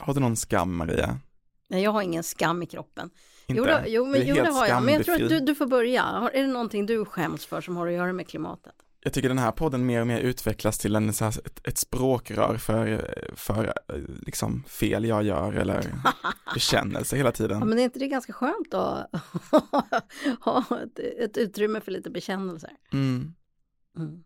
Har du någon skam Maria? Nej, jag har ingen skam i kroppen. Inte? Jo, då, jo, men, jo det har jag. Men jag tror att du, du får börja. Har, är det någonting du skäms för som har att göra med klimatet? Jag tycker den här podden mer och mer utvecklas till en, så här, ett, ett språkrör för, för liksom fel jag gör eller bekännelse hela Ja, tiden. men är inte det ganska skönt att ha ett, ett utrymme för lite bekännelser? Mm. Mm.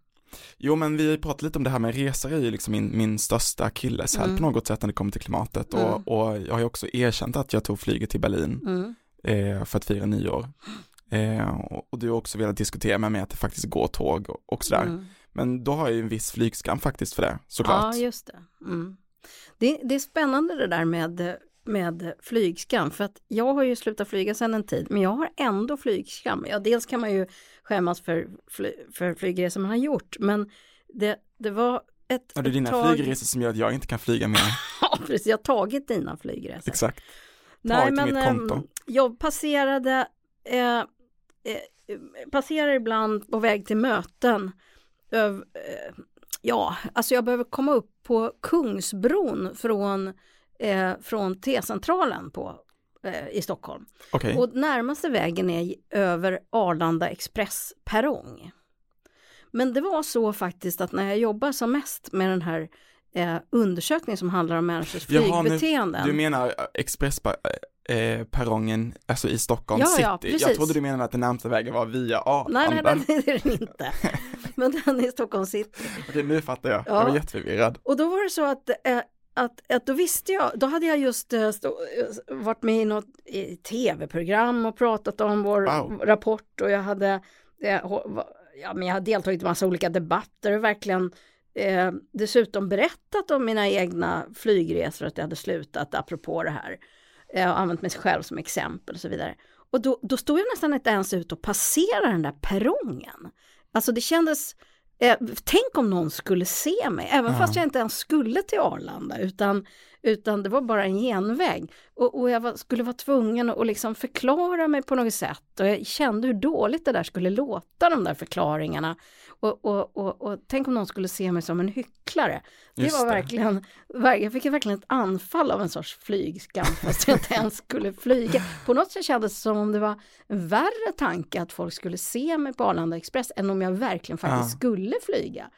Jo men vi har pratat lite om det här med resor är ju liksom min, min största akilleshäl Mm. på något sätt när det kommer till klimatet Mm. och, och jag har ju också erkänt att jag tog flyget till Berlin Mm. eh, för att fira nyår. Eh, och, och du har också velat diskutera med mig att det faktiskt går tåg och, och sådär. Mm. Men då har jag ju en viss flygskam faktiskt för det, såklart. Ja, just det. Mm. det. Det är spännande det där med, med flygskam, för att jag har ju slutat flyga sedan en tid, men jag har ändå flygskam. Ja, dels kan man ju skämmas för, fly, för flygresor man har gjort, men det, det var ett, Ja, det är dina tag... flygresor som gör att jag inte kan flyga mer. Ja, precis. Jag har tagit dina flygresor. Exakt. Nej, men ehm, jag passerade, eh, eh, passerar ibland på väg till möten. Öv, eh, ja, alltså jag behöver komma upp på Kungsbron från, eh, från T-centralen på, eh, i Stockholm. Okej, Och närmaste vägen är över Arlanda Express perrong. Men det var så faktiskt att när jag jobbar som mest med den här eh, undersökningen som handlar om människors Jaha, men flygbeteenden. du menar expressperrongen, alltså i Stockholm Ja, city? ja, jag trodde du menade att den närmsta vägen var via Arlanda. Nej, nej, nej, det är den inte. Men den är i Stockholm city. Okej, nu fattar jag. Ja. Jag var jätteförvirrad. Och då var det så att, eh, att, att då visste jag, då hade jag just eh, stå, eh, varit med i något i tv-program och pratat om vår Wow. rapport och jag hade, eh, ja, men jag har deltagit i massa olika debatter och verkligen eh, dessutom berättat om mina egna flygresor, att jag hade slutat apropå det här. Jag har använt mig själv som exempel och så vidare. Och då, då stod jag nästan inte ens ut och passerade den där perrongen. Alltså det kändes, eh, tänk om någon skulle se mig, även Ja. fast jag inte ens skulle till Arlanda, utan, utan det var bara en genväg. Och, och jag var, skulle vara tvungen att liksom förklara mig på något sätt och jag kände hur dåligt det där skulle låta, de där förklaringarna. Och, och, och, och tänk om någon skulle se mig som en hycklare. Det Just var det. verkligen, ver- jag fick verkligen ett anfall av en sorts flygskam fast jag inte ens skulle flyga. På något sätt kändes det som om det var en värre tanke att folk skulle se mig på Arlanda Express än om jag verkligen faktiskt Ja. skulle flyga.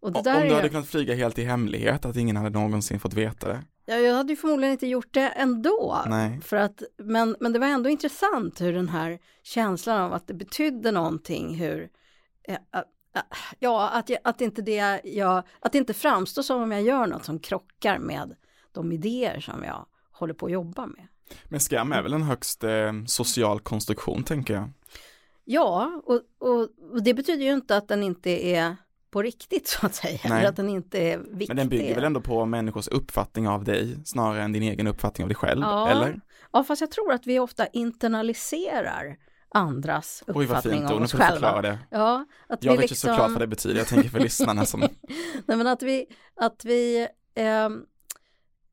Och det Om där du är hade ju, kunnat flyga helt i hemlighet, att ingen hade någonsin fått veta det. Ja, jag hade ju förmodligen inte gjort det ändå. Nej. För att, men, men det var ändå intressant hur den här känslan av att det betydde någonting, hur eh, eh, eh, Ja, att, jag, att, inte det jag, att det inte framstår som om jag gör något som krockar med de idéer som jag håller på att jobba med. Men skam är väl en högst eh, social konstruktion, tänker jag. Ja, och, och, och det betyder ju inte att den inte är på riktigt så att säga, Nej. eller att den inte är viktig. Men den bygger väl ändå på människors uppfattning av dig, snarare än din egen uppfattning av dig själv, ja. eller? Ja, fast jag tror att vi ofta internaliserar andras Oj, vad uppfattning då, nu oss själva. det. Ja, att Jag vi vet ju liksom... såklart vad det betyder, jag tänker för lyssnarna som, Nej, men att vi, att vi ehm,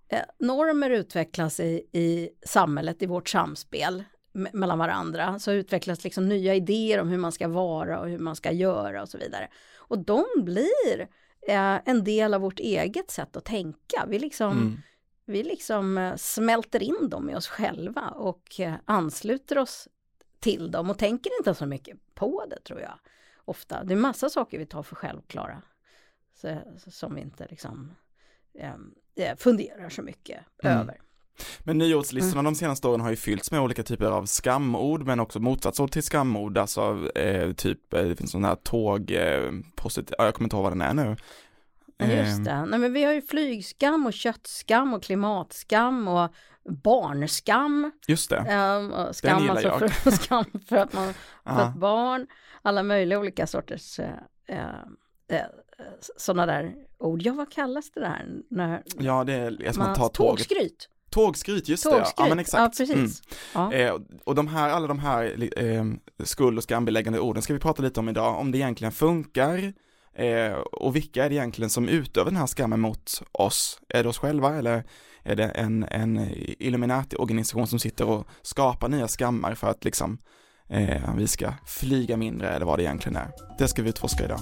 eh, normer utvecklas i, i samhället, i vårt samspel me- mellan varandra. Så utvecklas liksom nya idéer om hur man ska vara och hur man ska göra och så vidare. Och de blir eh, en del av vårt eget sätt att tänka. Vi liksom, mm. vi liksom eh, smälter in dem i oss själva och eh, ansluter oss till dem och tänker inte så mycket på det tror jag. Ofta. Det är massa saker vi tar för självklara. Så, som vi inte liksom eh, eh, funderar så mycket Mm. över. Men nyårslistorna de senaste åren har ju fyllts med olika typer av skamord, men också motsatsord till skamord, alltså eh, typ, eh, det finns sån här tåg, eh, positiv, ja, jag kommer inte ihåg vad den är nu. Just Eh, det. Nej, men vi har ju flygskam och köttskam och klimatskam och barnskam. Just det, Eh, skam, alltså jag. för, skam för att man fött barn. Alla möjliga olika sorters eh, eh, sådana där ord. Ja, vad kallas det där? När ja det är som man, att ta tåget. tågskryt. Tågskryt, just det, ja. Tågskryt. ja men exakt. Ja, precis. Ja. Eh, och de här, alla de här eh, skuld och skambeläggande orden ska vi prata lite om idag, om det egentligen funkar eh, och vilka är det egentligen som utövar den här skammen mot oss? Är det oss själva eller är det en, en Illuminati-organisation som sitter och skapar nya skammar för att liksom eh, vi ska flyga mindre eller vad det egentligen är? Det ska vi utforska idag.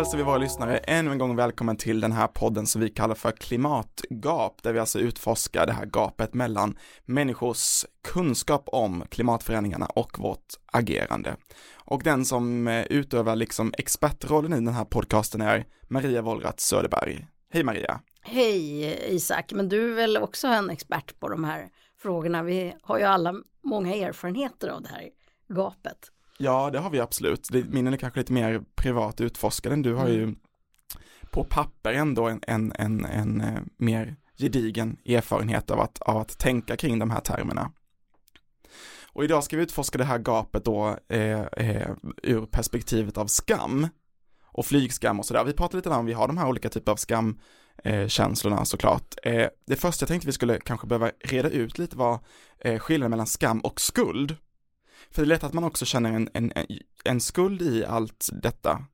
Hälsar vi våra lyssnare ännu en gång välkommen till den här podden som vi kallar för klimatgap, där vi alltså utforskar det här gapet mellan människors kunskap om klimatförändringarna och vårt agerande. Och den som eh, utövar liksom expertrollen i den här podcasten är Maria Wollratz Söderberg. Hej Maria! Hej Isak, men du är väl också en expert på de här frågorna. Vi har ju alla många erfarenheter av det här gapet. Ja, det har vi absolut. Min är kanske lite mer privat utforskad än du har ju mm. på papper ändå en, en, en, en eh, mer gedigen erfarenhet av att, av att tänka kring de här termerna. Och idag ska vi utforska det här gapet då eh, eh, ur perspektivet av skam och flygskam och sådär. Vi pratar lite om vi har de här olika typer av skamkänslorna eh, såklart. Eh, det första jag tänkte vi skulle kanske behöva reda ut lite var eh, skillnaden mellan skam och skuld. För det är lätt att man också känner en, en, en skuld i allt detta.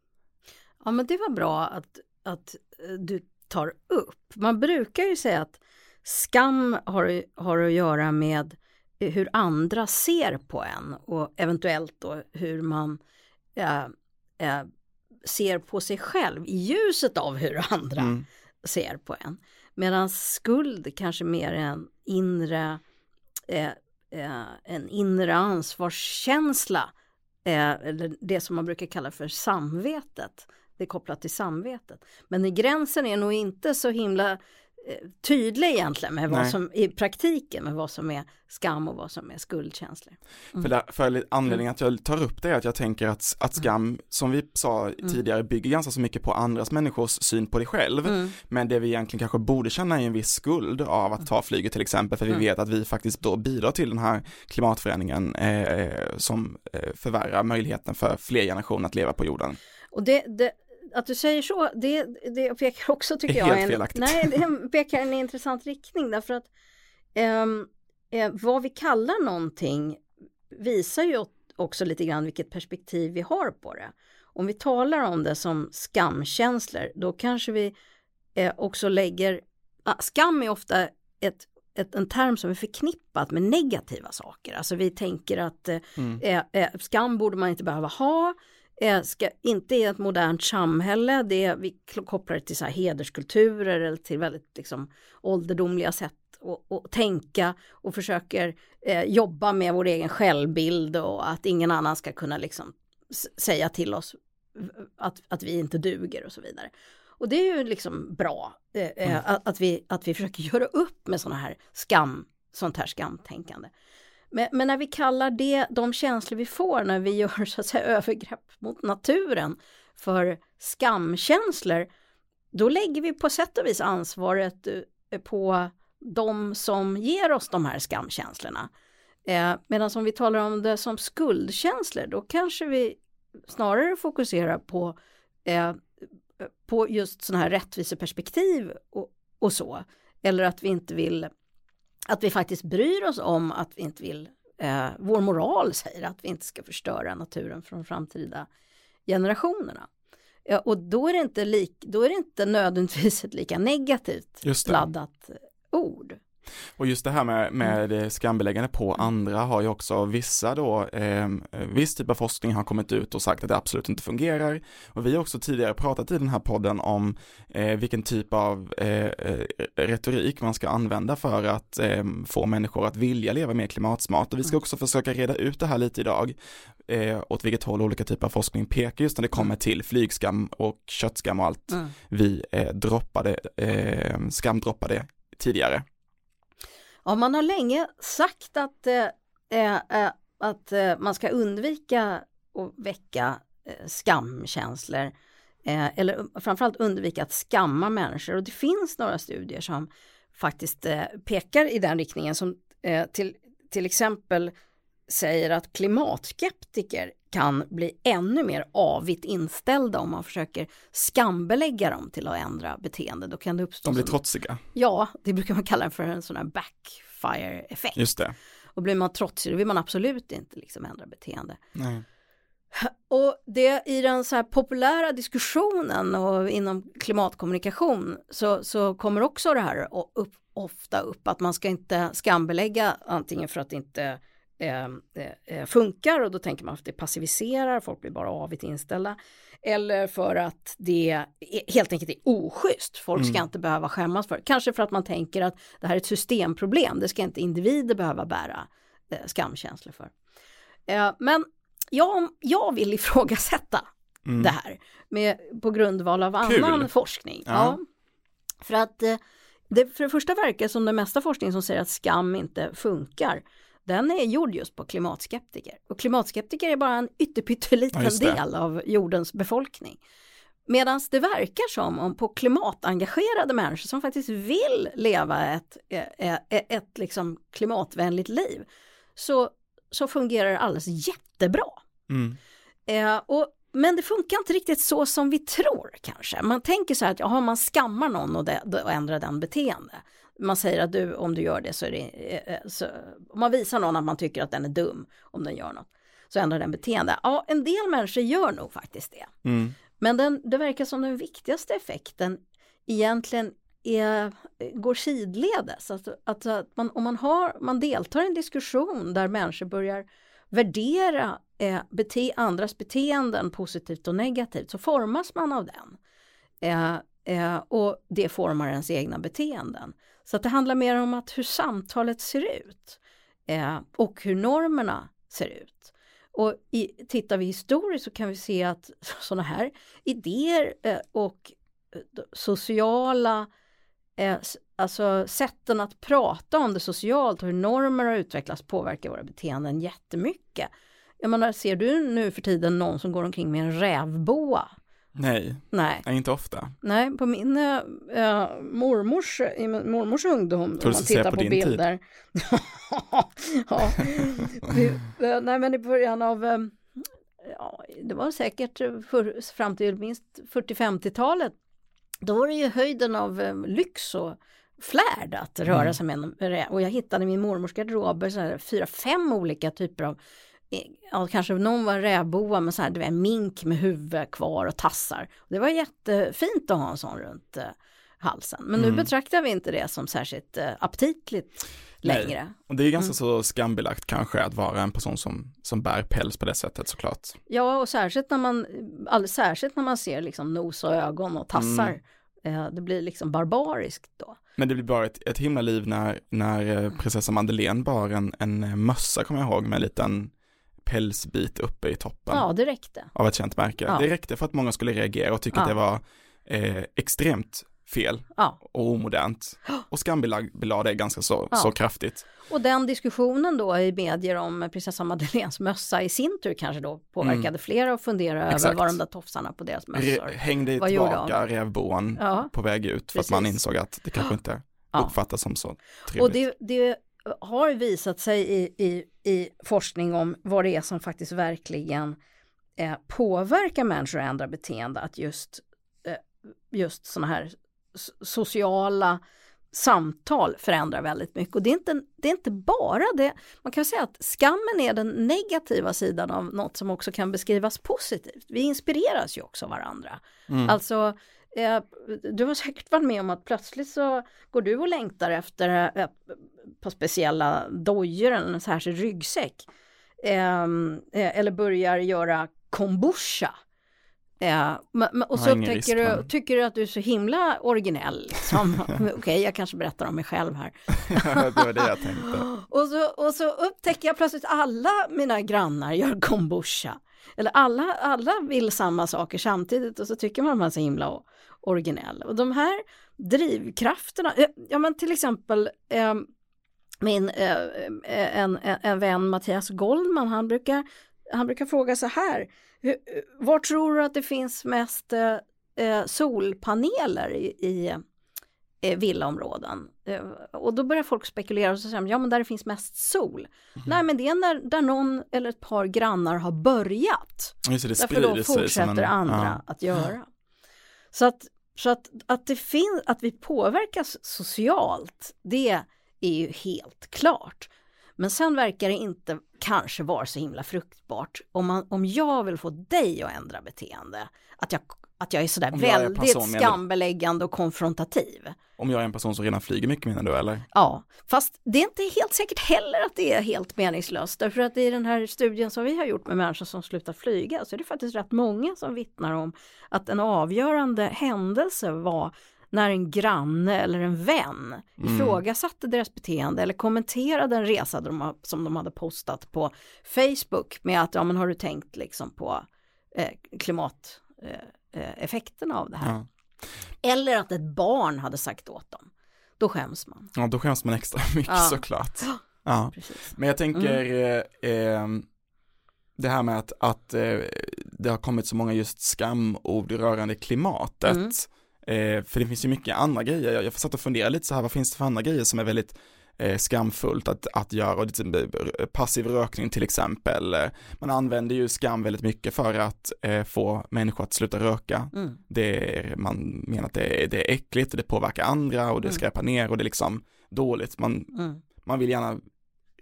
Ja, men det var bra att, att eh, du tar upp. Man brukar ju säga att skam har, har att göra med hur andra ser på en och eventuellt då hur man äh, äh, ser på sig själv i ljuset av hur andra mm. ser på en. Medan skuld kanske mer är en inre eh, eh, Eh, en inre ansvarskänsla, eh, eller det som man brukar kalla för samvetet. Det är kopplat till samvetet. Men gränsen är nog inte så himla tydlig egentligen med vad Nej. som i praktiken med vad som är skam och vad som är skuldkänslor. Mm. För, där, för anledningen att jag tar upp det är att jag tänker att, att mm. skam, mm. som vi sa mm. tidigare, bygger ganska så mycket på andras människors syn på dig själv. Mm. Men det vi egentligen kanske borde känna är en viss skuld av att ta flyget till exempel, för vi vet att vi faktiskt då bidrar till den här klimatförändringen eh, som eh, förvärrar möjligheten för fler generationer att leva på jorden. Och det, det att du säger så, det, det pekar också tycker jag. Helt en, felaktigt. Nej, det pekar en intressant riktning därför att um, eh, vad vi kallar någonting visar ju också lite grann vilket perspektiv vi har på det. Om vi talar om det som skamkänslor, då kanske vi eh, också lägger, ah, skam är ofta ett ett, en term som är förknippat med negativa saker. Alltså vi tänker att eh, mm. eh, eh skam borde man inte behöva ha ska, inte i ett modernt samhälle, det, vi kopplar det till så här hederskulturer eller till väldigt liksom, ålderdomliga sätt att tänka och försöker eh, jobba med vår egen självbild och att ingen annan ska kunna liksom säga till oss att, att vi inte duger och så vidare. Och det är ju liksom bra eh, eh mm. att, att, vi, att vi försöker göra upp med sådana här skam, sånt här skamtänkande. Men, men, när vi kallar det, de känslor vi får när vi gör så att säga, övergrepp mot naturen för skamkänslor, då lägger vi på sätt och vis ansvaret eh, på de som ger oss de här skamkänslorna. Eh, Medan om vi talar om det som skuldkänslor, då kanske vi snarare fokuserar på, eh, på just sådana här rättviseperspektiv och, och så. Eller att vi inte vill att vi faktiskt bryr oss om att vi inte vill, eh, vår moral säger att vi inte ska förstöra naturen de framtida generationerna. Ja, och då är, det inte lik, då är det inte nödvändigtvis ett lika negativt laddat ord. Och just det här med, med mm. skambeläggande på andra har ju också vissa då, eh, viss typ av forskning har kommit ut och sagt att det absolut inte fungerar. Och vi har också tidigare pratat i den här podden om eh, vilken typ av eh, retorik man ska använda för att eh, få människor att vilja leva mer klimatsmart. Och vi ska mm. också försöka reda ut det här lite idag, eh, åt vilket håll olika typer av forskning pekar just när det kommer mm. till flygskam och köttskam och allt mm. vi eh, droppade, eh, skamdroppade tidigare. Ja, man har länge sagt att, eh, eh, eh, att eh, man ska undvika att väcka eh, skamkänslor. Eh, eller framförallt undvika att skamma människor. Och det finns några studier som faktiskt eh, pekar i den riktningen. Som eh, till, till exempel säger att klimatskeptiker kan bli ännu mer avigt inställda om man försöker skambelägga dem till att ändra beteende. Då kan det uppstå De blir trotsiga. Ja, det brukar man kalla för en sån här backfire-effekt. Just det. Och blir man trotsig då vill man absolut inte liksom ändra beteende. Nej. Och det i den så här populära diskussionen och inom klimatkommunikation så, så kommer också det här upp, ofta upp att man ska inte skambelägga antingen för att inte eh, eh, funkar och då tänker man att det passiviserar, folk blir bara avigt inställda. Eller för att det helt enkelt är oschysst, folk ska mm. inte behöva skämmas för Kanske för att man tänker att det här är ett systemproblem, det ska inte individer behöva bära eh, skamkänslor för. Eh, men jag, jag vill ifrågasätta mm. det här med, på grundval av annan Kul. forskning. Ja. ja. För att eh, det för det första verkar som den mesta forskning som säger att skam inte funkar den är gjord just på klimatskeptiker. Och klimatskeptiker är bara en ytterpytteliten ja, del av jordens befolkning. Medan det verkar som om på klimatengagerade människor som faktiskt vill leva ett, ett, eh, eh, ett, ett liksom klimatvänligt liv så, så fungerar det alldeles jättebra. Mm. Eh, och, men det funkar inte riktigt så som vi tror kanske. Man tänker så här att jaha, man skammar någon och, det, och ändrar den beteende man säger att du, om du gör det så är det, eh, eh, så, om man visar någon att man tycker att den är dum om den gör något, så ändrar den beteende. Ja, en del människor gör nog faktiskt det. Mm. Men den, det verkar som den viktigaste effekten egentligen är, går sidledes. Alltså, att, att man, om man, har, man deltar i en diskussion där människor börjar värdera eh, bete, andras beteenden positivt och negativt så formas man av den. Eh, eh, och det formar ens egna beteenden. Så att det handlar mer om att hur samtalet ser ut eh, och hur normerna ser ut. Och i, tittar vi historiskt så kan vi se att sådana här idéer eh, och eh, sociala, eh, alltså sätten att prata om det socialt och hur normer har utvecklats påverkar våra beteenden jättemycket. Jag menar, ser du nu för tiden någon som går omkring med en rävboa Nej, Nej. Nej inte ofta. Nej, på min äh, mormors, i mormors ungdom, om man tittar på, på bilder. ja, äh, nej men i början av, äh, ja, det var säkert för, fram till minst 40-50-talet, då var det ju höjden av äh, lyx och flärd att röra mm. sig med Och jag hittade i min mormors garderober fyra, fem olika typer av ja, kanske någon var rävboa med så här, det var en mink med huvud kvar och tassar. Det var jättefint att ha en sån runt eh, halsen. Men nu mm. betraktar vi inte det som särskilt eh, aptitligt längre. Nej. Och det är ganska mm. så skambelagt kanske att vara en person som, som bär päls på det sättet såklart. Ja, och särskilt när man, alldeles särskilt när man ser liksom nos och ögon och tassar. Mm. Eh, det blir liksom barbariskt då. Men det blir bara ett, ett himla liv när, när eh, prinsessa Madeleine bar en, en mössa, kommer jag ihåg, med en liten pälsbit uppe i toppen. Ja, det räckte. Av ett känt märke. Ja. Det räckte för att många skulle reagera och tycka ja. att det var eh, extremt fel ja. och omodernt. Och skambelade det ganska så, ja. så kraftigt. Och den diskussionen då i medier om prinsessa Madeleines mössa i sin tur kanske då påverkade mm. flera att fundera Exakt. över vad de där tofsarna på deras mössor Re Hängde vad tillbaka rävboan ja. på väg ut för Precis. att man insåg att det kanske inte uppfattas som så trevligt. Och det, det har visat sig i, i, i forskning om vad det är som faktiskt verkligen eh, påverkar människor att ändra beteende, att just, eh, just sådana här sociala samtal förändrar väldigt mycket. Och det är, inte, det är inte bara det, man kan säga att skammen är den negativa sidan av något som också kan beskrivas positivt. Vi inspireras ju också av varandra. Mm. Alltså Eh, du har säkert varit med om att plötsligt så går du och längtar efter eh, på speciella dojor eller en särskild ryggsäck. Ehm, eh, eller börjar göra kombucha. och så upptäcker du, tycker du att du är så himla originell. Liksom. Okej, okay, jag kanske berättar om mig själv här. det var det jag tänkte. och, så, och så upptäcker jag plötsligt alla mina grannar gör kombucha. Eller alla, alla vill samma saker samtidigt och så tycker man att man är så himla originell. Och de här drivkrafterna, eh, ja men till exempel eh, min eh, en, en, en vän Mattias Goldman, han brukar, han brukar fråga så här, var tror du att det finns mest eh, eh solpaneler i, i eh, villaområden. Och då börjar folk spekulera och säga, ja men där det finns mest sol. Mm. Nej men det är när, där någon eller ett par grannar har börjat. Just det, det Därför då fortsätter en, andra ja. att göra. Så att så att, att, det att vi påverkas socialt, det är ju helt klart. Men sen verkar det inte kanske vara så himla fruktbart om, man, om jag vill få dig att ändra beteende, att jag, att jag är sådär jag är väldigt person, skambeläggande och konfrontativ. Om jag är en person som redan flyger mycket menar du eller? Ja, fast det är inte helt säkert heller att det är helt meningslöst. Därför att i den här studien som vi har gjort med människor som slutar flyga så är det faktiskt rätt många som vittnar om att en avgörande händelse var när en granne eller en vän ifrågasatte deras beteende eller kommenterade en resa de, som de hade postat på Facebook med att ja men har du tänkt liksom på eh, klimateffekterna eh, effekterna av det här. Ja. Eller att ett barn hade sagt åt dem. Då skäms man. ja, då skäms man extra mycket Ja. såklart. Ja. Precis. Men jag tänker eh, eh, det här med att, att eh, det har kommit så många just skamord rörande klimatet. Mm. Eh, för det finns ju mycket andra grejer, jag, jag satt och funderade lite så här, vad finns det för andra grejer som är väldigt eh, skamfullt att, att göra, är passiv rökning till exempel. Eh, Man använder ju skam väldigt mycket för att eh, få människor att sluta röka. Mm. Det är, man menar att det är, det är äckligt och det påverkar andra och det Mm. skräpar ner och det är liksom dåligt. Man, Mm. man vill gärna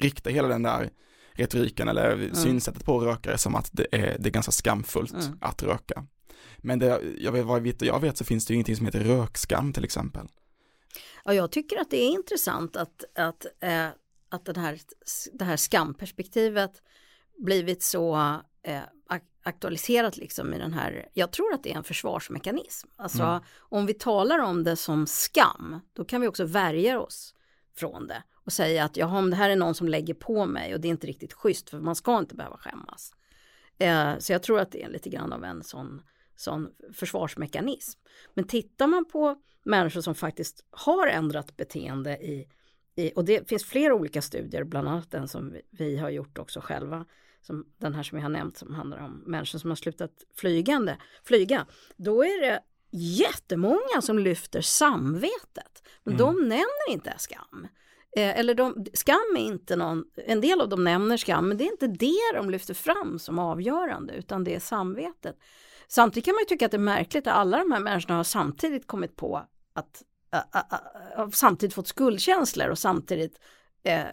rikta hela den där retoriken eller synsättet på rökare som att det är, det är ganska skamfullt Mm. att röka. Men det, jag vet, vad jag vet så finns det ju ingenting som heter rökskam till exempel. Ja, jag tycker att det är intressant att, att, eh, att den här, det här skamperspektivet blivit så eh, ak- aktualiserat liksom i den här, jag tror att det är en försvarsmekanism. Alltså Mm. om vi talar om det som skam, då kan vi också värja oss från det och säga att ja, om det här är någon som lägger på mig och det är inte riktigt schysst för man ska inte behöva skämmas. Eh, så jag tror att det är lite grann av en sån, sån försvarsmekanism. Men tittar man på människor som faktiskt har ändrat beteende i, i och det finns flera olika studier, bland annat den som vi, vi har gjort också själva, som den här som jag har nämnt som handlar om människor som har slutat flygande, flyga, då är det jättemånga som lyfter samvetet, men de nämner inte skam. Eh, eller de, skam är inte någon, en del av dem nämner skam, men det är inte det de lyfter fram som avgörande, utan det är samvetet. Samtidigt kan man ju tycka att det är märkligt att alla de här människorna har samtidigt kommit på att, samtidigt fått skuldkänslor och samtidigt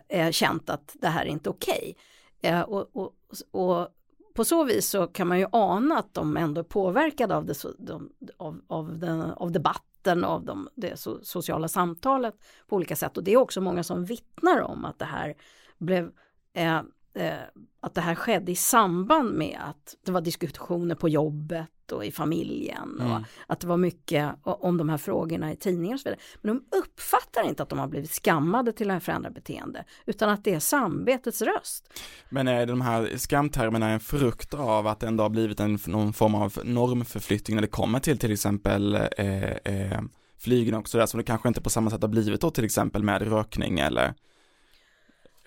eh, känt att det här är inte okej. Eh, och, och, och på så vis så kan man ju ana att de ändå är påverkade av, det, de, av, av, den, av debatten, av de, det so, sociala samtalet på olika sätt. Och det är också många som vittnar om att det här blev eh, eh, att det här skedde i samband med att det var diskussioner på jobbet och i familjen och Mm. att det var mycket om de här frågorna i tidningar och så vidare. Men de uppfattar inte att de har blivit skammade till det här förändrade beteende utan att det är samvetets röst. Men är de här skamtermerna en frukt av att det ändå har blivit en, någon form av normförflyttning när det kommer till till exempel eh, eh, flygen också där som det kanske inte på samma sätt har blivit då till exempel med rökning eller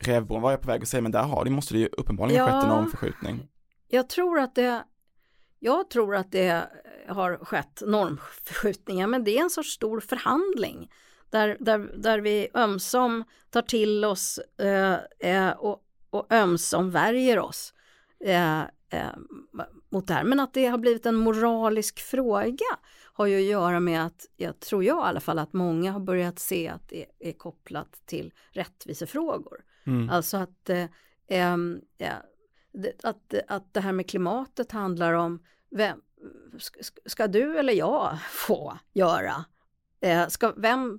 Rävbron var jag på väg att säga men där har det måste det ju uppenbarligen Ja. skett en normförskjutning. Jag tror att det jag tror att det har skett normförskjutningar men det är en sorts stor förhandling där, där, där vi ömsom tar till oss eh, eh, och, och ömsom värjer oss eh, eh, mot det här. Men att det har blivit en moralisk fråga har ju att göra med att, jag tror jag i alla fall, att många har börjat se att det är kopplat till rättvisefrågor. Mm. Alltså att, eh, det- att, att det här med klimatet handlar om vem, ska, du eller jag få göra? Eh, ska, vem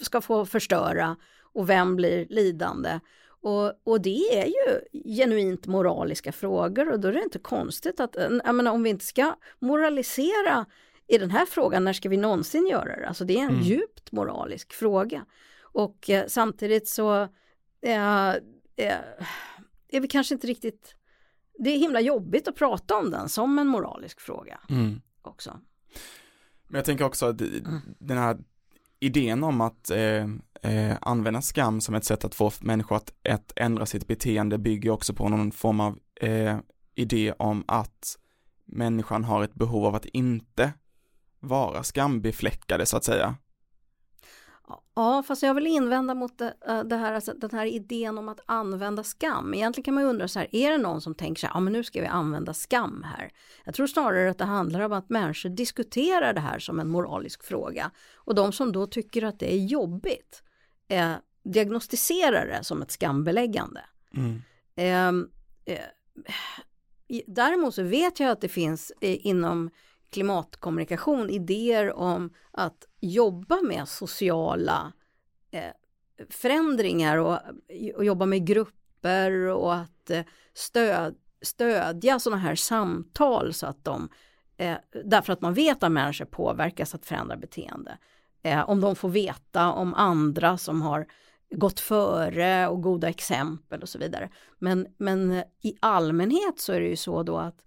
ska få förstöra och vem blir lidande? Och, och det är ju genuint moraliska frågor och då är det inte konstigt att, eh, jag menar, om vi inte ska moralisera i den här frågan, när ska vi någonsin göra det? Alltså det är en Mm. djupt moralisk fråga. Och eh, samtidigt så eh, eh, är vi kanske inte riktigt, det är himla jobbigt att prata om den som en moralisk fråga Mm. också. Men jag tänker också att den här idén om att eh, eh, använda skam som ett sätt att få människor att, att ändra sitt beteende bygger också på någon form av eh, idé om att människan har ett behov av att inte vara skambefläckade så att säga. Ja, fast jag vill invända mot det, äh, det här, alltså, den här idén om att använda skam. Egentligen kan man ju undra så här, är det någon som tänker så här, ja men nu ska vi använda skam här. Jag tror snarare att det handlar om att människor diskuterar det här som en moralisk fråga. Och de som då tycker att det är jobbigt, eh, diagnostiserar det som ett skambeläggande. Mm. Eh, eh, däremot så vet jag att det finns eh, inom klimatkommunikation idéer om att jobba med sociala eh, förändringar och, och, jobba med grupper och att eh, stöd, stödja sådana här samtal så att de eh, därför att man vet att människor påverkas att förändra beteende. Eh, om de får veta om andra som har gått före och goda exempel och så vidare. Men, men i allmänhet så är det ju så då att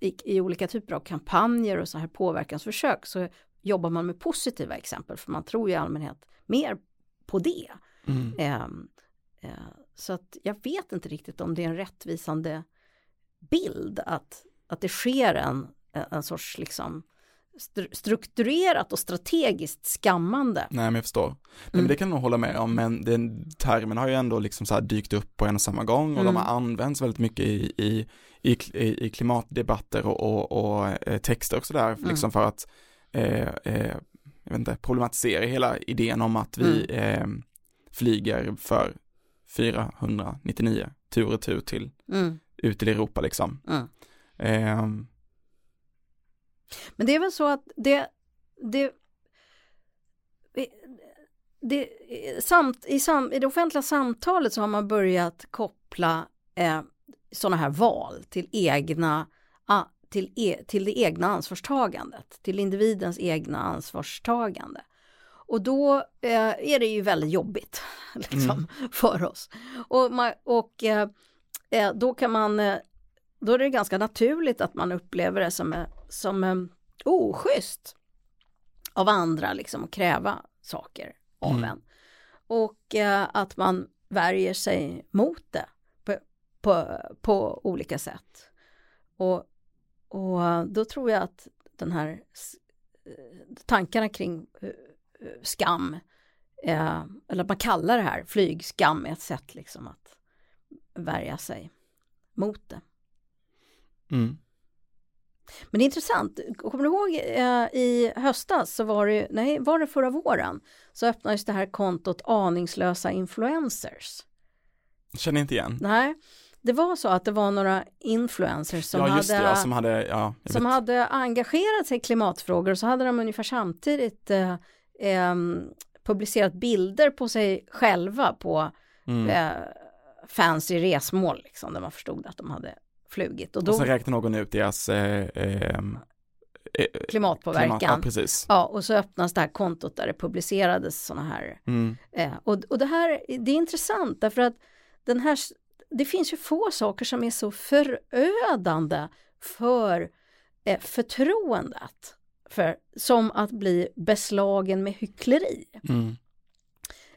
i, i olika typer av kampanjer och så här påverkansförsök så jobbar man med positiva exempel för man tror ju i allmänhet mer på det. Mm. Eh, eh, så att jag vet inte riktigt om det är en rättvisande bild att, att det sker en, en sorts liksom strukturerat och strategiskt skammande. Nej men jag förstår. Nej, men mm. det kan jag nog hålla med om men den termen har ju ändå liksom så här dykt upp på en och samma gång och mm. de har använts väldigt mycket i, i, i, i klimatdebatter och, och, och eh, texter och sådär mm. liksom för att eh, eh, jag vet inte, problematisera hela idén om att vi mm. eh, flyger för 499 tur och tur till mm. ut till Europa liksom. Eh, men det är väl så att det, det, det samt, i, sam, i det offentliga samtalet så har man börjat koppla eh, sådana här val till egna till, e, till det egna ansvarstagandet, till individens egna ansvarstagande. Och då eh, är det ju väldigt jobbigt liksom, mm. för oss. Och, man, och eh, eh då kan man eh, då är det ganska naturligt att man upplever det som, som um, oschysst av andra liksom att kräva saker av mm. en. Och uh, att man värjer sig mot det på, på, på olika sätt. Och, och då tror jag att den här tankarna kring uh, skam, uh, eller att man kallar det här flygskam, är ett sätt liksom att värja sig mot det. Mm. Men det är intressant, kommer du ihåg eh, i höstas så var det, nej var det förra våren, så öppnades det här kontot aningslösa influencers. känner inte igen. Nej, det var så att det var några influencers som, ja, hade, det, som, hade, ja, som hade engagerat sig i klimatfrågor och så hade de ungefär samtidigt eh, eh, publicerat bilder på sig själva på mm. eh, fancy resmål, liksom, där man förstod att de hade flugit. Och, då, och sen räknar någon ut deras eh, eh, klimatpåverkan. Klimat, ja, precis. Ja, och så öppnas det här kontot där det publicerades sådana här. Mm. Eh, och, och det här, det är intressant därför att den här, det finns ju få saker som är så förödande för eh, förtroendet. För, som att bli beslagen med hyckleri. Mm.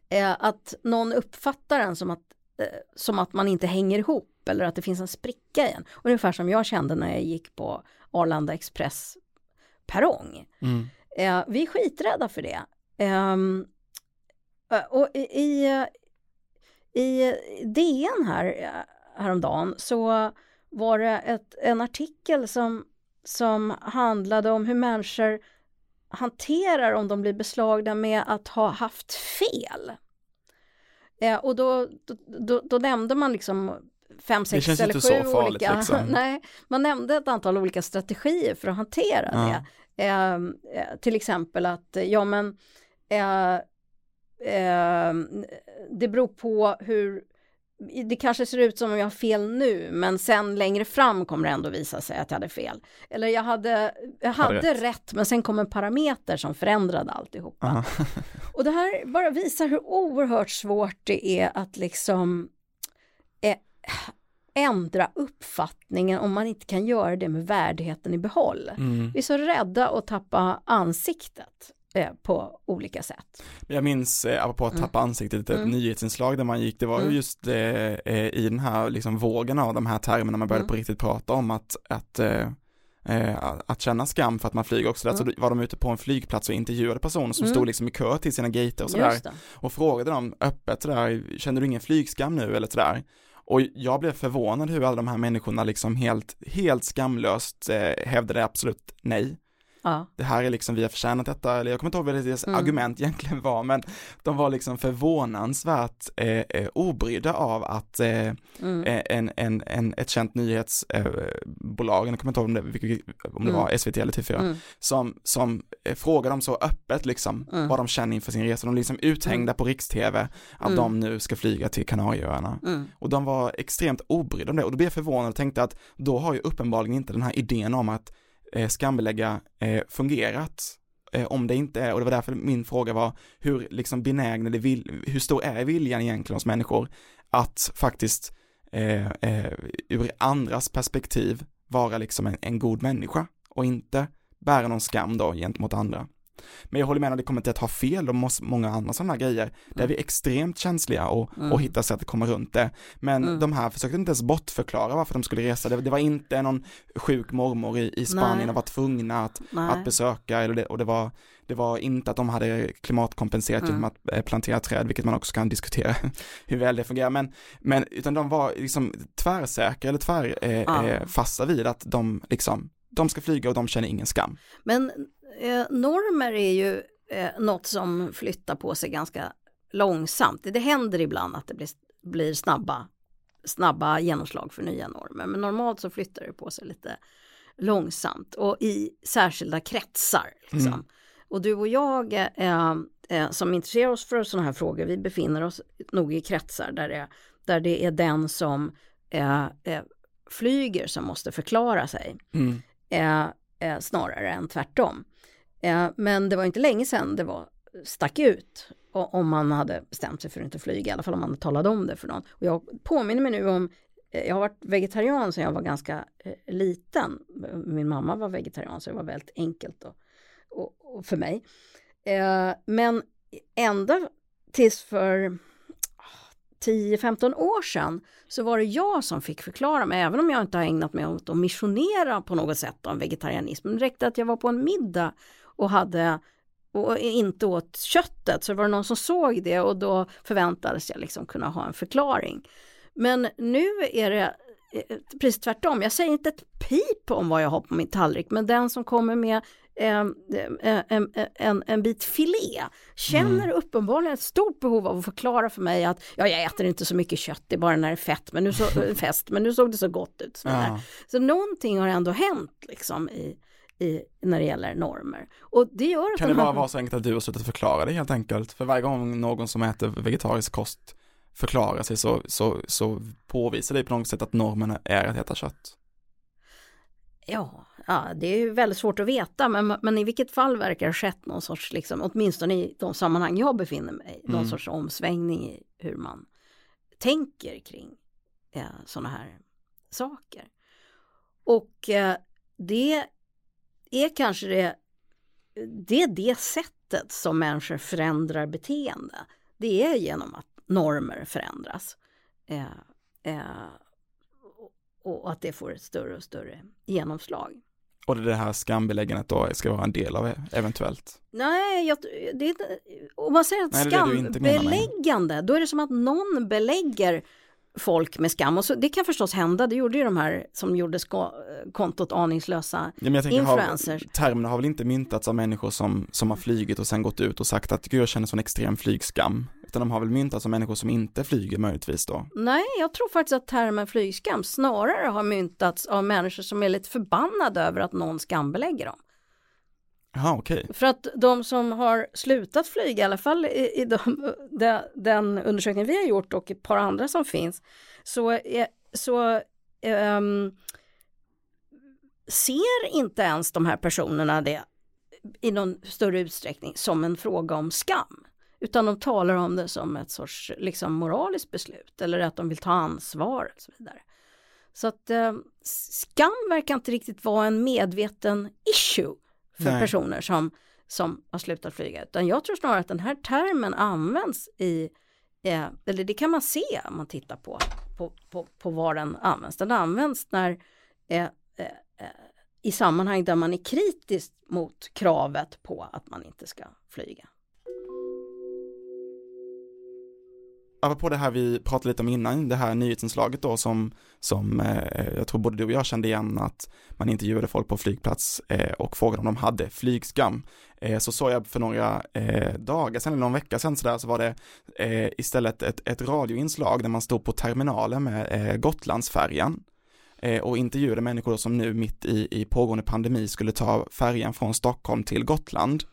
Eh, att någon uppfattar en som att, eh, som att man inte hänger ihop eller att det finns en spricka i en. Ungefär som jag kände när jag gick på Arlanda Express perrong. Mm. Eh, vi är skiträdda för det. Ehm, eh, och i, i DN här eh, häromdagen så var det ett, en artikel som, som handlade om hur människor hanterar om de blir beslagna med att ha haft fel. Eh, och då, då, då, då nämnde man liksom fem, sex eller sju farligt, olika. Liksom. Nej, man nämnde ett antal olika strategier för att hantera ja. det. Ehm, eh, till exempel att, ja men, eh, eh, det beror på hur det kanske ser ut som om jag har fel nu, men sen längre fram kommer det ändå visa sig att jag hade fel. Eller jag hade, jag hade rätt. rätt. men sen kom en parameter som förändrade alltihopa. och det här bara visar hur oerhört svårt det är att liksom eh, ändra uppfattningen om man inte kan göra det med värdigheten i behåll. Mm. Vi är så rädda att tappa ansiktet eh, på olika sätt. Jag minns, eh, apropå att mm. tappa mm. ansiktet, ett mm. nyhetsinslag där man gick, det var ju mm. just eh, eh, i den här liksom vågen av de här termerna man började mm. på riktigt prata om att, att eh, eh, att känna skam för att man flyger också. Mm. Alltså var de ute på en flygplats och intervjuade personer som mm. stod liksom i kö till sina gater och sådär. Och frågade dem öppet sådär, känner du ingen flygskam nu eller sådär? Och jag blev förvånad hur alla de här människorna liksom helt, helt skamlöst eh, hävdade absolut nej. Ja. Det här är liksom, vi har förtjänat detta, eller jag kommer inte ihåg vad deras Mm. argument egentligen var, men de var liksom förvånansvärt eh, eh, obrydda av att eh, Mm. eh, en, en, en, ett känt nyhetsbolag, eh, jag kommer inte ihåg om det, om det Mm. var SVT eller TV4, Mm. som, som eh, frågar dem så öppet liksom Mm. vad de känner inför sin resa. De är liksom uthängda på riks-tv att de nu ska flyga till Kanarieöarna. Och de var extremt obrydda om det och då blev jag förvånad och tänkte att då har ju uppenbarligen inte den här idén om att eh, skambelägga eh, fungerat. Eh, om det inte är, och det var därför min fråga var hur liksom benägna det vill, hur stor är viljan egentligen hos människor att faktiskt eh, eh, ur andras perspektiv vara liksom en, en god människa och inte bära någon skam då gentemot andra. Men jag håller med att det kommer till att ha fel och många andra sådana grejer där vi är extremt känsliga och, Mm. och hittar sätt att komma runt det. Men Mm. de här försökte inte ens bortförklara varför de skulle resa. Det, det var inte någon sjuk mormor i, i Spanien Nej. och var tvungna att, Nej. att besöka eller det, och det var, det var inte att de hade klimatkompenserat Mm. genom att eh, plantera träd, vilket man också kan diskutera hur väl det fungerar. Men, men utan de var liksom tvärsäkra eller tvärfasta eh, Ja. eh, vid att de liksom, de ska flyga och de känner ingen skam. Men eh, normer är ju eh, något som flyttar på sig ganska långsamt. Det händer ibland att det blir, blir snabba, snabba genomslag för nya normer. Men normalt så flyttar det på sig lite långsamt och i särskilda kretsar. Liksom. Mm. Och du och jag eh, eh, som intresserar oss för sådana här frågor, vi befinner oss nog i kretsar där det, där det är den som eh, eh, flyger som måste förklara sig Mm eh, snarare än tvärtom. Eh, men det var inte länge sedan det var stack ut och, om man hade bestämt sig för att inte flyga, i alla fall om man talade om det för någon. Och jag påminner mig nu om, eh, jag har varit vegetarian sedan jag var ganska eh, liten. Min mamma var vegetarian så det var väldigt enkelt då, och, och för mig. Eh, men ända tills för 10-15 år sedan så var det jag som fick förklara mig, även om jag inte har ägnat mig åt att missionera på något sätt om vegetarianism. Det räckte att jag var på en middag och hade och inte åt köttet så var det någon som såg det och då förväntades jag liksom kunna ha en förklaring. Men nu är det eh, precis tvärtom. Jag säger inte ett pip om vad jag har på min tallrik men den som kommer med en, en, en bit filé känner uppenbarligen ett stort behov av att förklara för mig att ja, jag äter inte så mycket kött, det är bara när det är fett, men nu, så, fest, men nu såg det så gott ut. Så, Ja. så någonting har ändå hänt liksom i, i, när det gäller normer. Och det gör att Kan det de här- bara vara så enkelt att du har slutat förklara det helt enkelt? För varje gång någon som äter vegetarisk kost förklarar sig så, så, så påvisar det på något sätt att normen är att äta kött. Ja, ja, det är väldigt svårt att veta, men, men i vilket fall verkar det ha skett någon sorts, liksom, åtminstone i de sammanhang jag befinner mig någon Mm. sorts omsvängning i hur man tänker kring eh, sådana här saker. Och eh, det är kanske det, det är det sättet som människor förändrar beteende. Det är genom att normer förändras. Eh, eh, och- och att det får ett större och större genomslag. Och det är det här skambeläggandet då ska vara en del av eventuellt. Nej, jag, det om man säger att Nej, skambeläggande, då är det som att någon belägger folk med skam. Och så, det kan förstås hända, det gjorde ju de här som gjorde ska, kontot aningslösa. Ja, men jag tänker, har, Influencers. termen har väl inte myntats av människor som, som har flygit och sen gått ut och sagt att gud jag känner sån extrem flygskam. Utan de har väl myntats av människor som inte flyger möjligtvis då. Nej, jag tror faktiskt att termen flygskam snarare har myntats av människor som är lite förbannade över att någon skambelägger dem. Jaha, okej. För att de som har slutat flyga, i alla fall i, i de, de, den undersökning vi har gjort och ett par andra som finns, så, är, så ehm, ser inte ens de här personerna det i någon större utsträckning som en fråga om skam. Utan de talar om det som ett sorts liksom, moraliskt beslut eller att de vill ta ansvar och så vidare. Så att eh, skam verkar inte riktigt vara en medveten issue för Nej. personer som, som har slutat flyga. Utan jag tror snarare att den här termen används i, eh, eller det kan man se om man tittar på, på, på, på var den används. Den används när eh, eh, eh, i sammanhang där man är kritisk mot kravet på att man inte ska flyga. Apropå det här vi pratade lite om innan, det här nyhetsinslaget då som, som eh, jag tror både du och jag kände igen att man intervjuade folk på flygplats eh, och frågade om de hade flygskam. Eh, så såg jag för några eh, dagar sedan, eller någon vecka sedan sådär, så var det eh, istället ett, ett radioinslag där man stod på terminalen med eh, Gotlandsfärjan eh, och intervjuade människor som nu mitt i, i pågående pandemi skulle ta färjan från Stockholm till Gotland.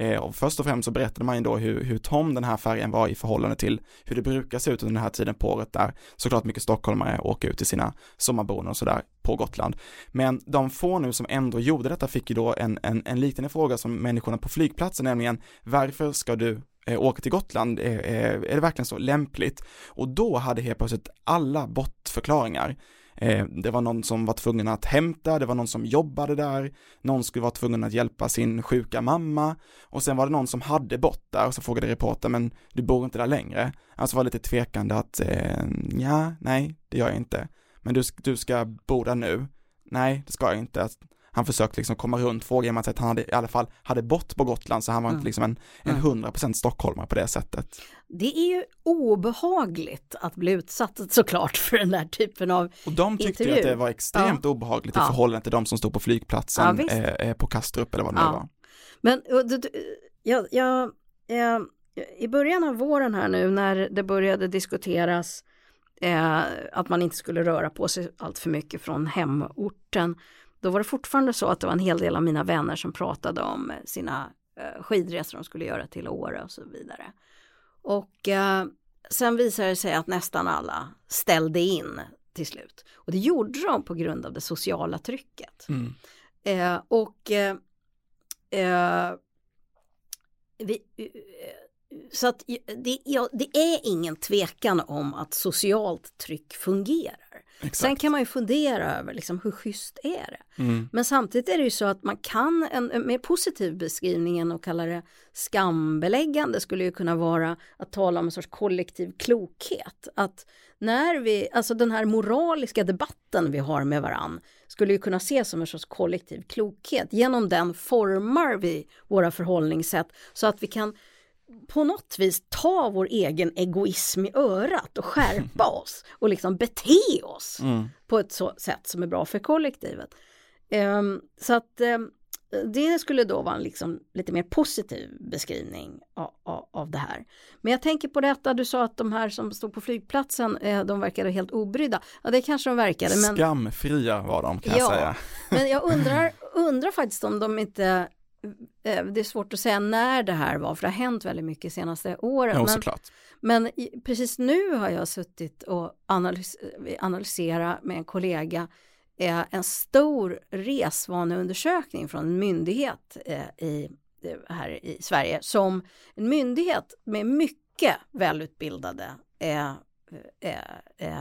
Eh, och först och främst så berättade man ju då hur, hur tom den här färgen var i förhållande till hur det brukar se ut under den här tiden på året där såklart mycket stockholmare åker ut till sina sommarboenden och sådär på Gotland. Men de få nu som ändå gjorde detta fick ju då en, en, en liknande fråga som människorna på flygplatsen, nämligen varför ska du eh, åka till Gotland, eh, eh är det verkligen så lämpligt? Och då hade helt plötsligt alla bortförklaringar Eh, det var någon som var tvungen att hämta, det var någon som jobbade där, någon skulle vara tvungen att hjälpa sin sjuka mamma och sen var det någon som hade bott där och så frågade reportern, men du bor inte där längre? Alltså var lite tvekande att, eh, ja, nej, det gör jag inte. Men du, du ska bo där nu? Nej, det ska jag inte han försökte liksom komma runt frågan med att han hade, i alla fall hade bott på Gotland så han var mm. inte liksom en, en 100% mm. stockholmare på det sättet. Det är ju obehagligt att bli utsatt såklart för den där typen av Och de tyckte intervju. att det var extremt ja. obehagligt i förhållande till de som stod på flygplatsen ja, eh, på Kastrup eller vad det ja. var. Men jag, jag, jag, i början av våren här nu när det började diskuteras eh, att man inte skulle röra på sig allt för mycket från hemorten då var det fortfarande så att det var en hel del av mina vänner som pratade om sina eh, skidresor de skulle göra till Åre och så vidare. Och eh, sen visade det sig att nästan alla ställde in till slut. Och det gjorde de på grund av det sociala trycket. Mm. Eh, och eh, eh vi, eh, så att det, ja, det, är ingen tvekan om att socialt tryck fungerar. Exakt. Sen kan man ju fundera över liksom, hur schysst är det? Mm. Men samtidigt är det ju så att man kan, en, en mer positiv beskrivning än att kalla det skambeläggande skulle ju kunna vara att tala om en sorts kollektiv klokhet. Att när vi, alltså den här moraliska debatten vi har med varann skulle ju kunna ses som en sorts kollektiv klokhet. Genom den formar vi våra förhållningssätt så att vi kan på något vis ta vår egen egoism i örat och skärpa oss och liksom bete oss mm. på ett så sätt som är bra för kollektivet. Um, så att um, det skulle då vara en liksom lite mer positiv beskrivning av, av, av, det här. Men jag tänker på detta, du sa att de här som stod på flygplatsen, eh, de verkade helt obrydda. Ja, det kanske de verkade. Men... Skamfria var de kan ja, jag säga. Men jag undrar, undrar faktiskt om de inte det är svårt att säga när det här var, för det har hänt väldigt mycket senaste åren. Jo, men, men precis nu har jag suttit och analys analyserat med en kollega eh, en stor resvaneundersökning från en myndighet eh, i, här i Sverige som en myndighet med mycket välutbildade eh, eh,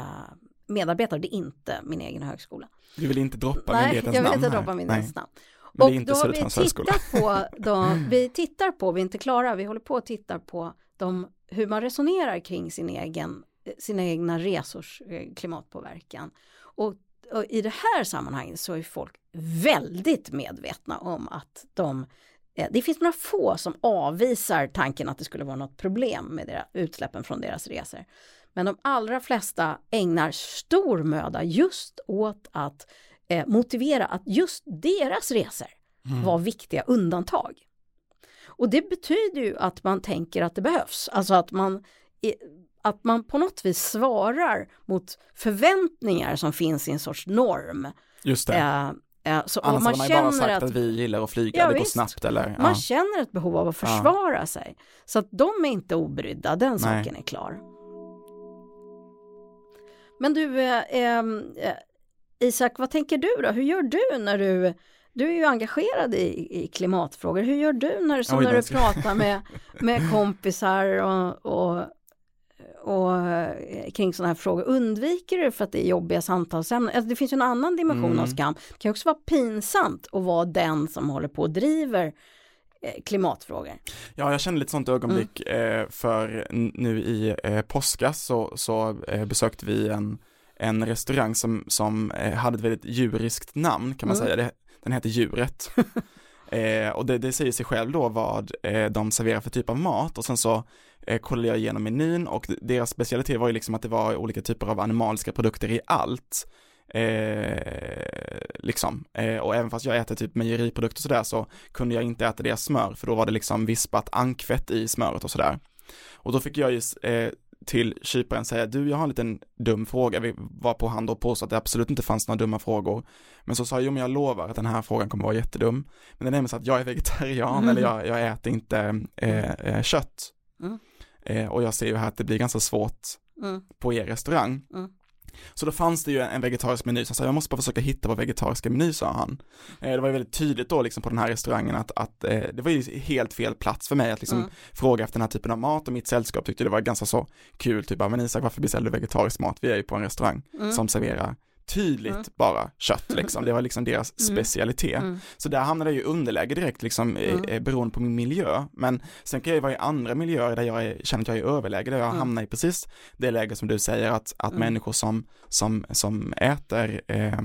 medarbetare, det är inte min egen högskola. Du vill inte droppa Nej, myndighetens namn? Nej, jag vill inte droppa myndighetens namn. Men och då har vi tittat på, då, vi tittar på, vi är inte klara, vi håller på att titta på de, hur man resonerar kring sin egen, sina egna resors eh, klimatpåverkan. Och, och i det här sammanhanget så är folk väldigt medvetna om att de eh, det finns några få som avvisar tanken att det skulle vara något problem med deras, utsläppen från deras resor. Men de allra flesta ägnar stor möda just åt att eh, motivera att just deras resor mm. var viktiga undantag. Och det betyder ju att man tänker att det behövs, alltså att man, att man på något vis svarar mot förväntningar som finns i en sorts norm. Just det. Eh, eh så Annars man hade man bara sagt att, att, vi gillar att flyga, ja, det går visst. snabbt eller? Ja. Man känner ett behov av att försvara ja. sig. Så att de är inte obrydda, den Nej. saken är klar. Men du, eh, eh, Isak, vad tänker du då? Hur gör du när du du är ju engagerad i, i klimatfrågor. Hur gör du när, som Oj, när du pratar med, med kompisar och, och, och eh, kring sådana här frågor? Undviker du för att det är jobbiga samtalsämnen? Alltså det finns ju en annan dimension mm. av skam. Det kan också vara pinsamt att vara den som håller på och driver eh, klimatfrågor. Ja, jag kände lite sånt ögonblick mm. eh, för nu i eh, påskas så, så besökte vi en en restaurang som, som eh, hade ett väldigt djuriskt namn kan man mm. säga. Det, den heter Djuret. Eh, och det, det säger sig själv då vad eh, de serverar för typ av mat och sen så eh, kollade jag igenom menyn och deras specialitet var ju liksom att det var olika typer av animaliska produkter i allt. Eh, liksom. Eh, och även fast jag äter typ mejeriprodukter och sådär så kunde jag inte äta deras smör för då var det liksom vispat ankfett i smöret och sådär. Och då fick jag ju eh, till kyparen säga, du jag har en liten dum fråga, vi var på han då påstod att det absolut inte fanns några dumma frågor. Men så sa jag, jo men jag lovar att den här frågan kommer vara jättedum. Men det är nämligen så att jag är vegetarian mm. eller jag, jag äter inte eh, eh, kött. Mm. Eh, och jag ser ju här att det blir ganska svårt mm. på er restaurang. Mm. Så då fanns det ju en vegetarisk meny, så han sa jag måste bara försöka hitta vår vegetariska meny, sa han. Eh, det var ju väldigt tydligt då liksom på den här restaurangen att, att eh, det var ju helt fel plats för mig att liksom mm. fråga efter den här typen av mat och mitt sällskap tyckte det var ganska så kul, typ, men Isak varför beställer du vegetarisk mat? Vi är ju på en restaurang mm. som serverar tydligt mm. bara kött liksom, det var liksom deras mm. specialitet. Mm. Så där hamnade jag i underläge direkt liksom mm. beroende på min miljö. Men sen kan jag ju vara i andra miljöer där jag är, känner att jag är i överläge, där jag mm. hamnar i precis det läge som du säger att, att mm. människor som, som, som äter eh,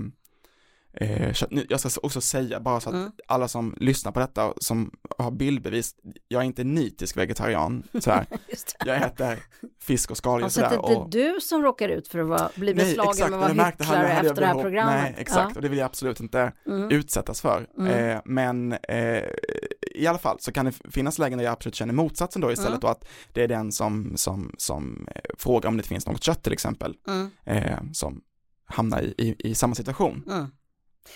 Eh, jag ska också säga bara så att mm. alla som lyssnar på detta som har bildbevis, jag är inte nitisk vegetarian så här. jag äter fisk och skaldjur sådär. Alltså det är inte du som råkar ut för att vara, bli beslagen med att vara hycklare efter det här programmet. Nej, exakt, ja. och det vill jag absolut inte mm. utsättas för. Mm. Eh, men eh, i alla fall så kan det finnas lägen där jag absolut känner motsatsen då istället mm. då att det är den som, som, som eh, frågar om det finns något kött till exempel, mm. eh, som hamnar i, i, i samma situation.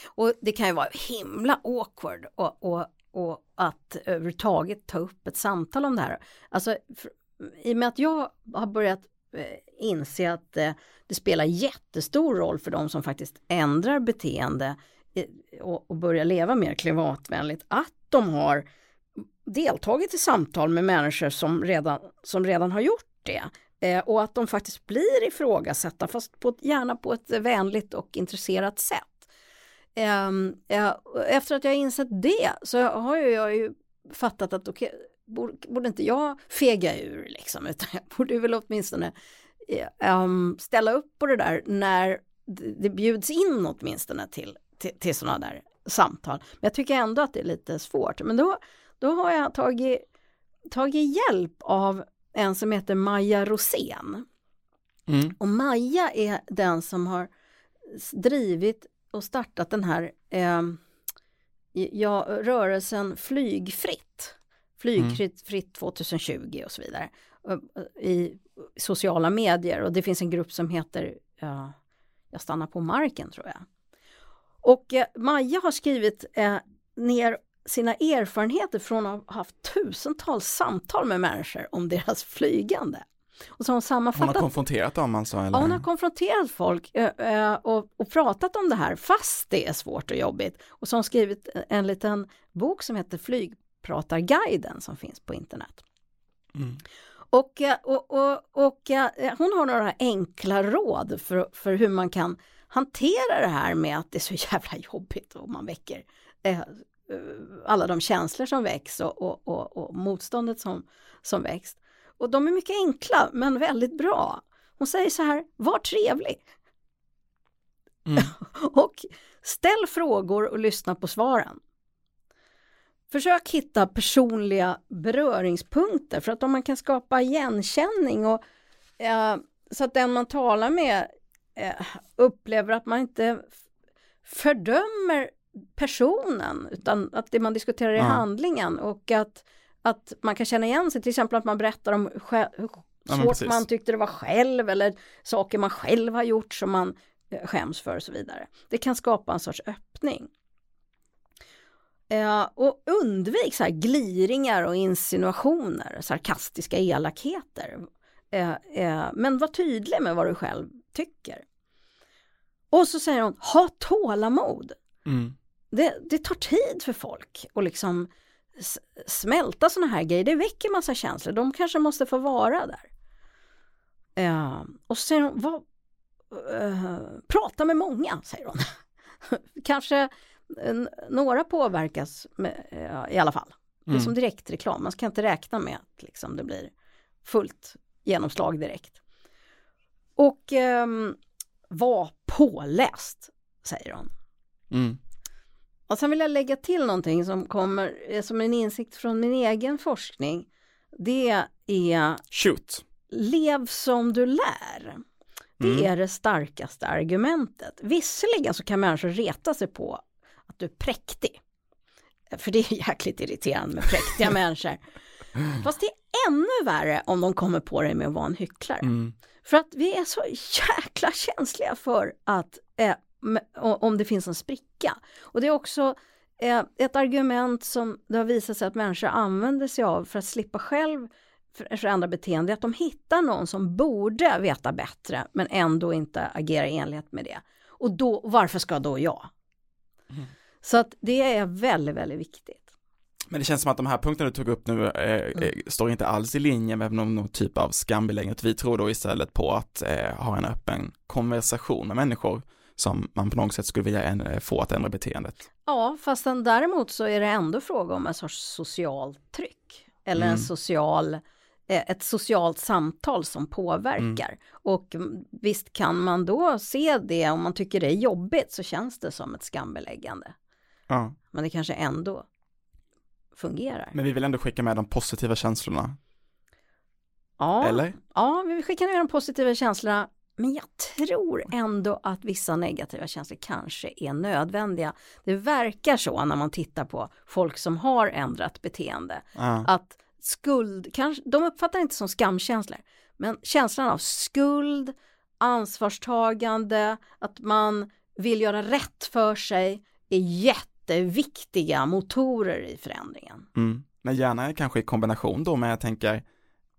Och det kan ju vara himla awkward och, och, och att överhuvudtaget ta upp ett samtal om det här. Alltså, för, i och med att jag har börjat eh, inse att eh, det spelar jättestor roll för de som faktiskt ändrar beteende eh, och, och börjar leva mer klimatvänligt, att de har deltagit i samtal med människor som redan, som redan har gjort det. Och att de faktiskt blir ifrågasatta, fast på, gärna på ett vänligt och intresserat sätt. Ehm, efter att jag insett det så har jag ju fattat att okej, okay, borde, inte jag fega ur liksom, utan jag borde väl åtminstone um, ställa upp på det där när det bjuds in åtminstone till, till, till sådana där samtal. Men jag tycker ändå att det är lite svårt. Men då, då har jag tagit, tagit hjälp av en som heter Maja Rosén. Mm. Och Maja är den som har drivit och startat den här eh, ja, rörelsen Flygfritt. Flygfritt mm. 2020 och så vidare. I sociala medier och det finns en grupp som heter ja, Jag stannar på marken tror jag. Och eh, Maja har skrivit eh, ner sina erfarenheter från att ha haft tusentals samtal med människor om deras flygande. Och så har hon, sammanfattat... hon har konfronterat dem alltså? Eller? Ja, hon har konfronterat folk äh, och, och, pratat om det här fast det är svårt och jobbigt. Och så har hon skrivit en liten bok som heter Flygpratarguiden som finns på internet. Mm. Och, eh, och, och, och, hon har några enkla råd för, för hur man kan hantera det här med att det är så jävla jobbigt och man väcker eh, alla de känslor som väcks och, och, och, och motståndet som, som väcks. Och de är mycket enkla men väldigt bra. Hon säger så här, var trevlig. Mm. och ställ frågor och lyssna på svaren. Försök hitta personliga beröringspunkter för att om man kan skapa igenkänning och eh, så att den man talar med eh, upplever att man inte fördömer personen utan att det man diskuterar är ja. handlingen och att att man kan känna igen sig, till exempel att man berättar om svårt ja, man tyckte det var själv eller saker man själv har gjort som man eh, skäms för och så vidare. Det kan skapa en sorts öppning. Eh, och undvik så här gliringar och insinuationer, sarkastiska elakheter. Eh, eh, men var tydlig med vad du själv tycker. Och så säger hon, ha tålamod. Mm. Det, det tar tid för folk att liksom smälta sådana här grejer, det väcker massa känslor, de kanske måste få vara där. Uh, och hon, vad, uh, prata med många, säger hon. kanske uh, några påverkas med, i alla fall. Det är mm. som direktreklam, man ska inte räkna med att liksom, det blir fullt genomslag direkt. Och um, var påläst, säger hon. Mm. Och sen vill jag lägga till någonting som kommer eh, som en insikt från min egen forskning. Det är Shoot. lev som du lär. Det Mm. är det starkaste argumentet. Visserligen så kan människor reta sig på att du är präktig. För det är jäkligt irriterande med präktiga människor. Fast det är ännu värre om de kommer på dig med att vara en hycklare. Mm. För att vi är så jäkla känsliga för att eh, om det finns en spricka. Och det är också eh, ett argument som det har visat sig att människor använder sig av för att slippa själv för- förändra beteende, att de hittar någon som borde veta bättre men ändå inte agerar i enlighet med det. Och då, varför ska då jag? Så att det är väldigt, väldigt viktigt. Men det känns som att de här punkterna du tog upp nu eh, eh, står inte alls i linje med någon, någon typ av skambeläggning. Vi tror då istället på att eh, ha en öppen konversation med människor som man på något sätt skulle vilja en, få att ändra beteendet. Ja, fast däremot så är det ändå fråga om en sorts socialt tryck. Eller en Mm. social, eh, ett socialt samtal som påverkar. Och mm, visst kan man då se det, om man tycker det är jobbigt så känns det som ett skambeläggande. Ja. Men det kanske ändå fungerar. Men vi vill ändå skicka med de positiva känslorna, ja, eller? ja, vi skickar ner de positiva känslorna. Men jag tror ändå att vissa negativa känslor kanske är nödvändiga. Det verkar så när man tittar på folk som har ändrat beteende. Ja. att skuld, kanske, de uppfattar inte som skamkänslor, men känslan av skuld, ansvarstagande, att man vill göra rätt för sig är jätteviktiga motorer i förändringen. Mm. Men gärna kanske i kombination då med, jag tänker,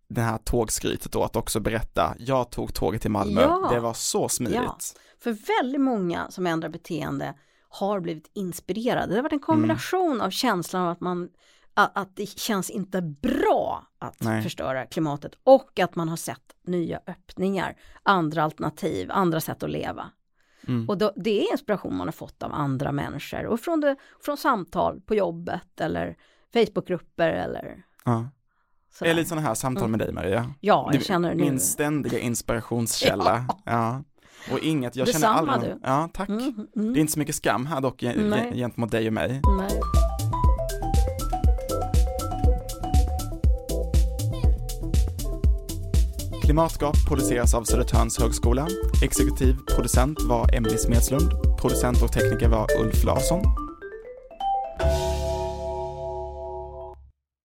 det här tågskrytet då, att också berätta, jag tog tåget till Malmö, Ja. det var så smidigt. Ja. För väldigt många som ändrar beteende har blivit inspirerade. Det har varit en kombination av känslan av att man att det känns inte bra att Nej. förstöra klimatet och att man har sett nya öppningar, andra alternativ, andra sätt att leva. Mm. Och då, det är inspiration man har fått av andra människor och från, det, från samtal på jobbet eller Facebookgrupper eller Ja. Sådär. Eller sådana här samtal med dig Maria. Ja, jag känner det nu. Min ständiga inspirationskälla. ja. Och inget, jag känner Detsamma, aldrig, du. ja tack. Mm, mm, Det är inte så mycket skam här dock Nej. gentemot dig och mig. nej. Klimatgap produceras av Södertörns högskola. Exekutiv producent var Emily Smedslund. Producent och tekniker var Ulf Larsson.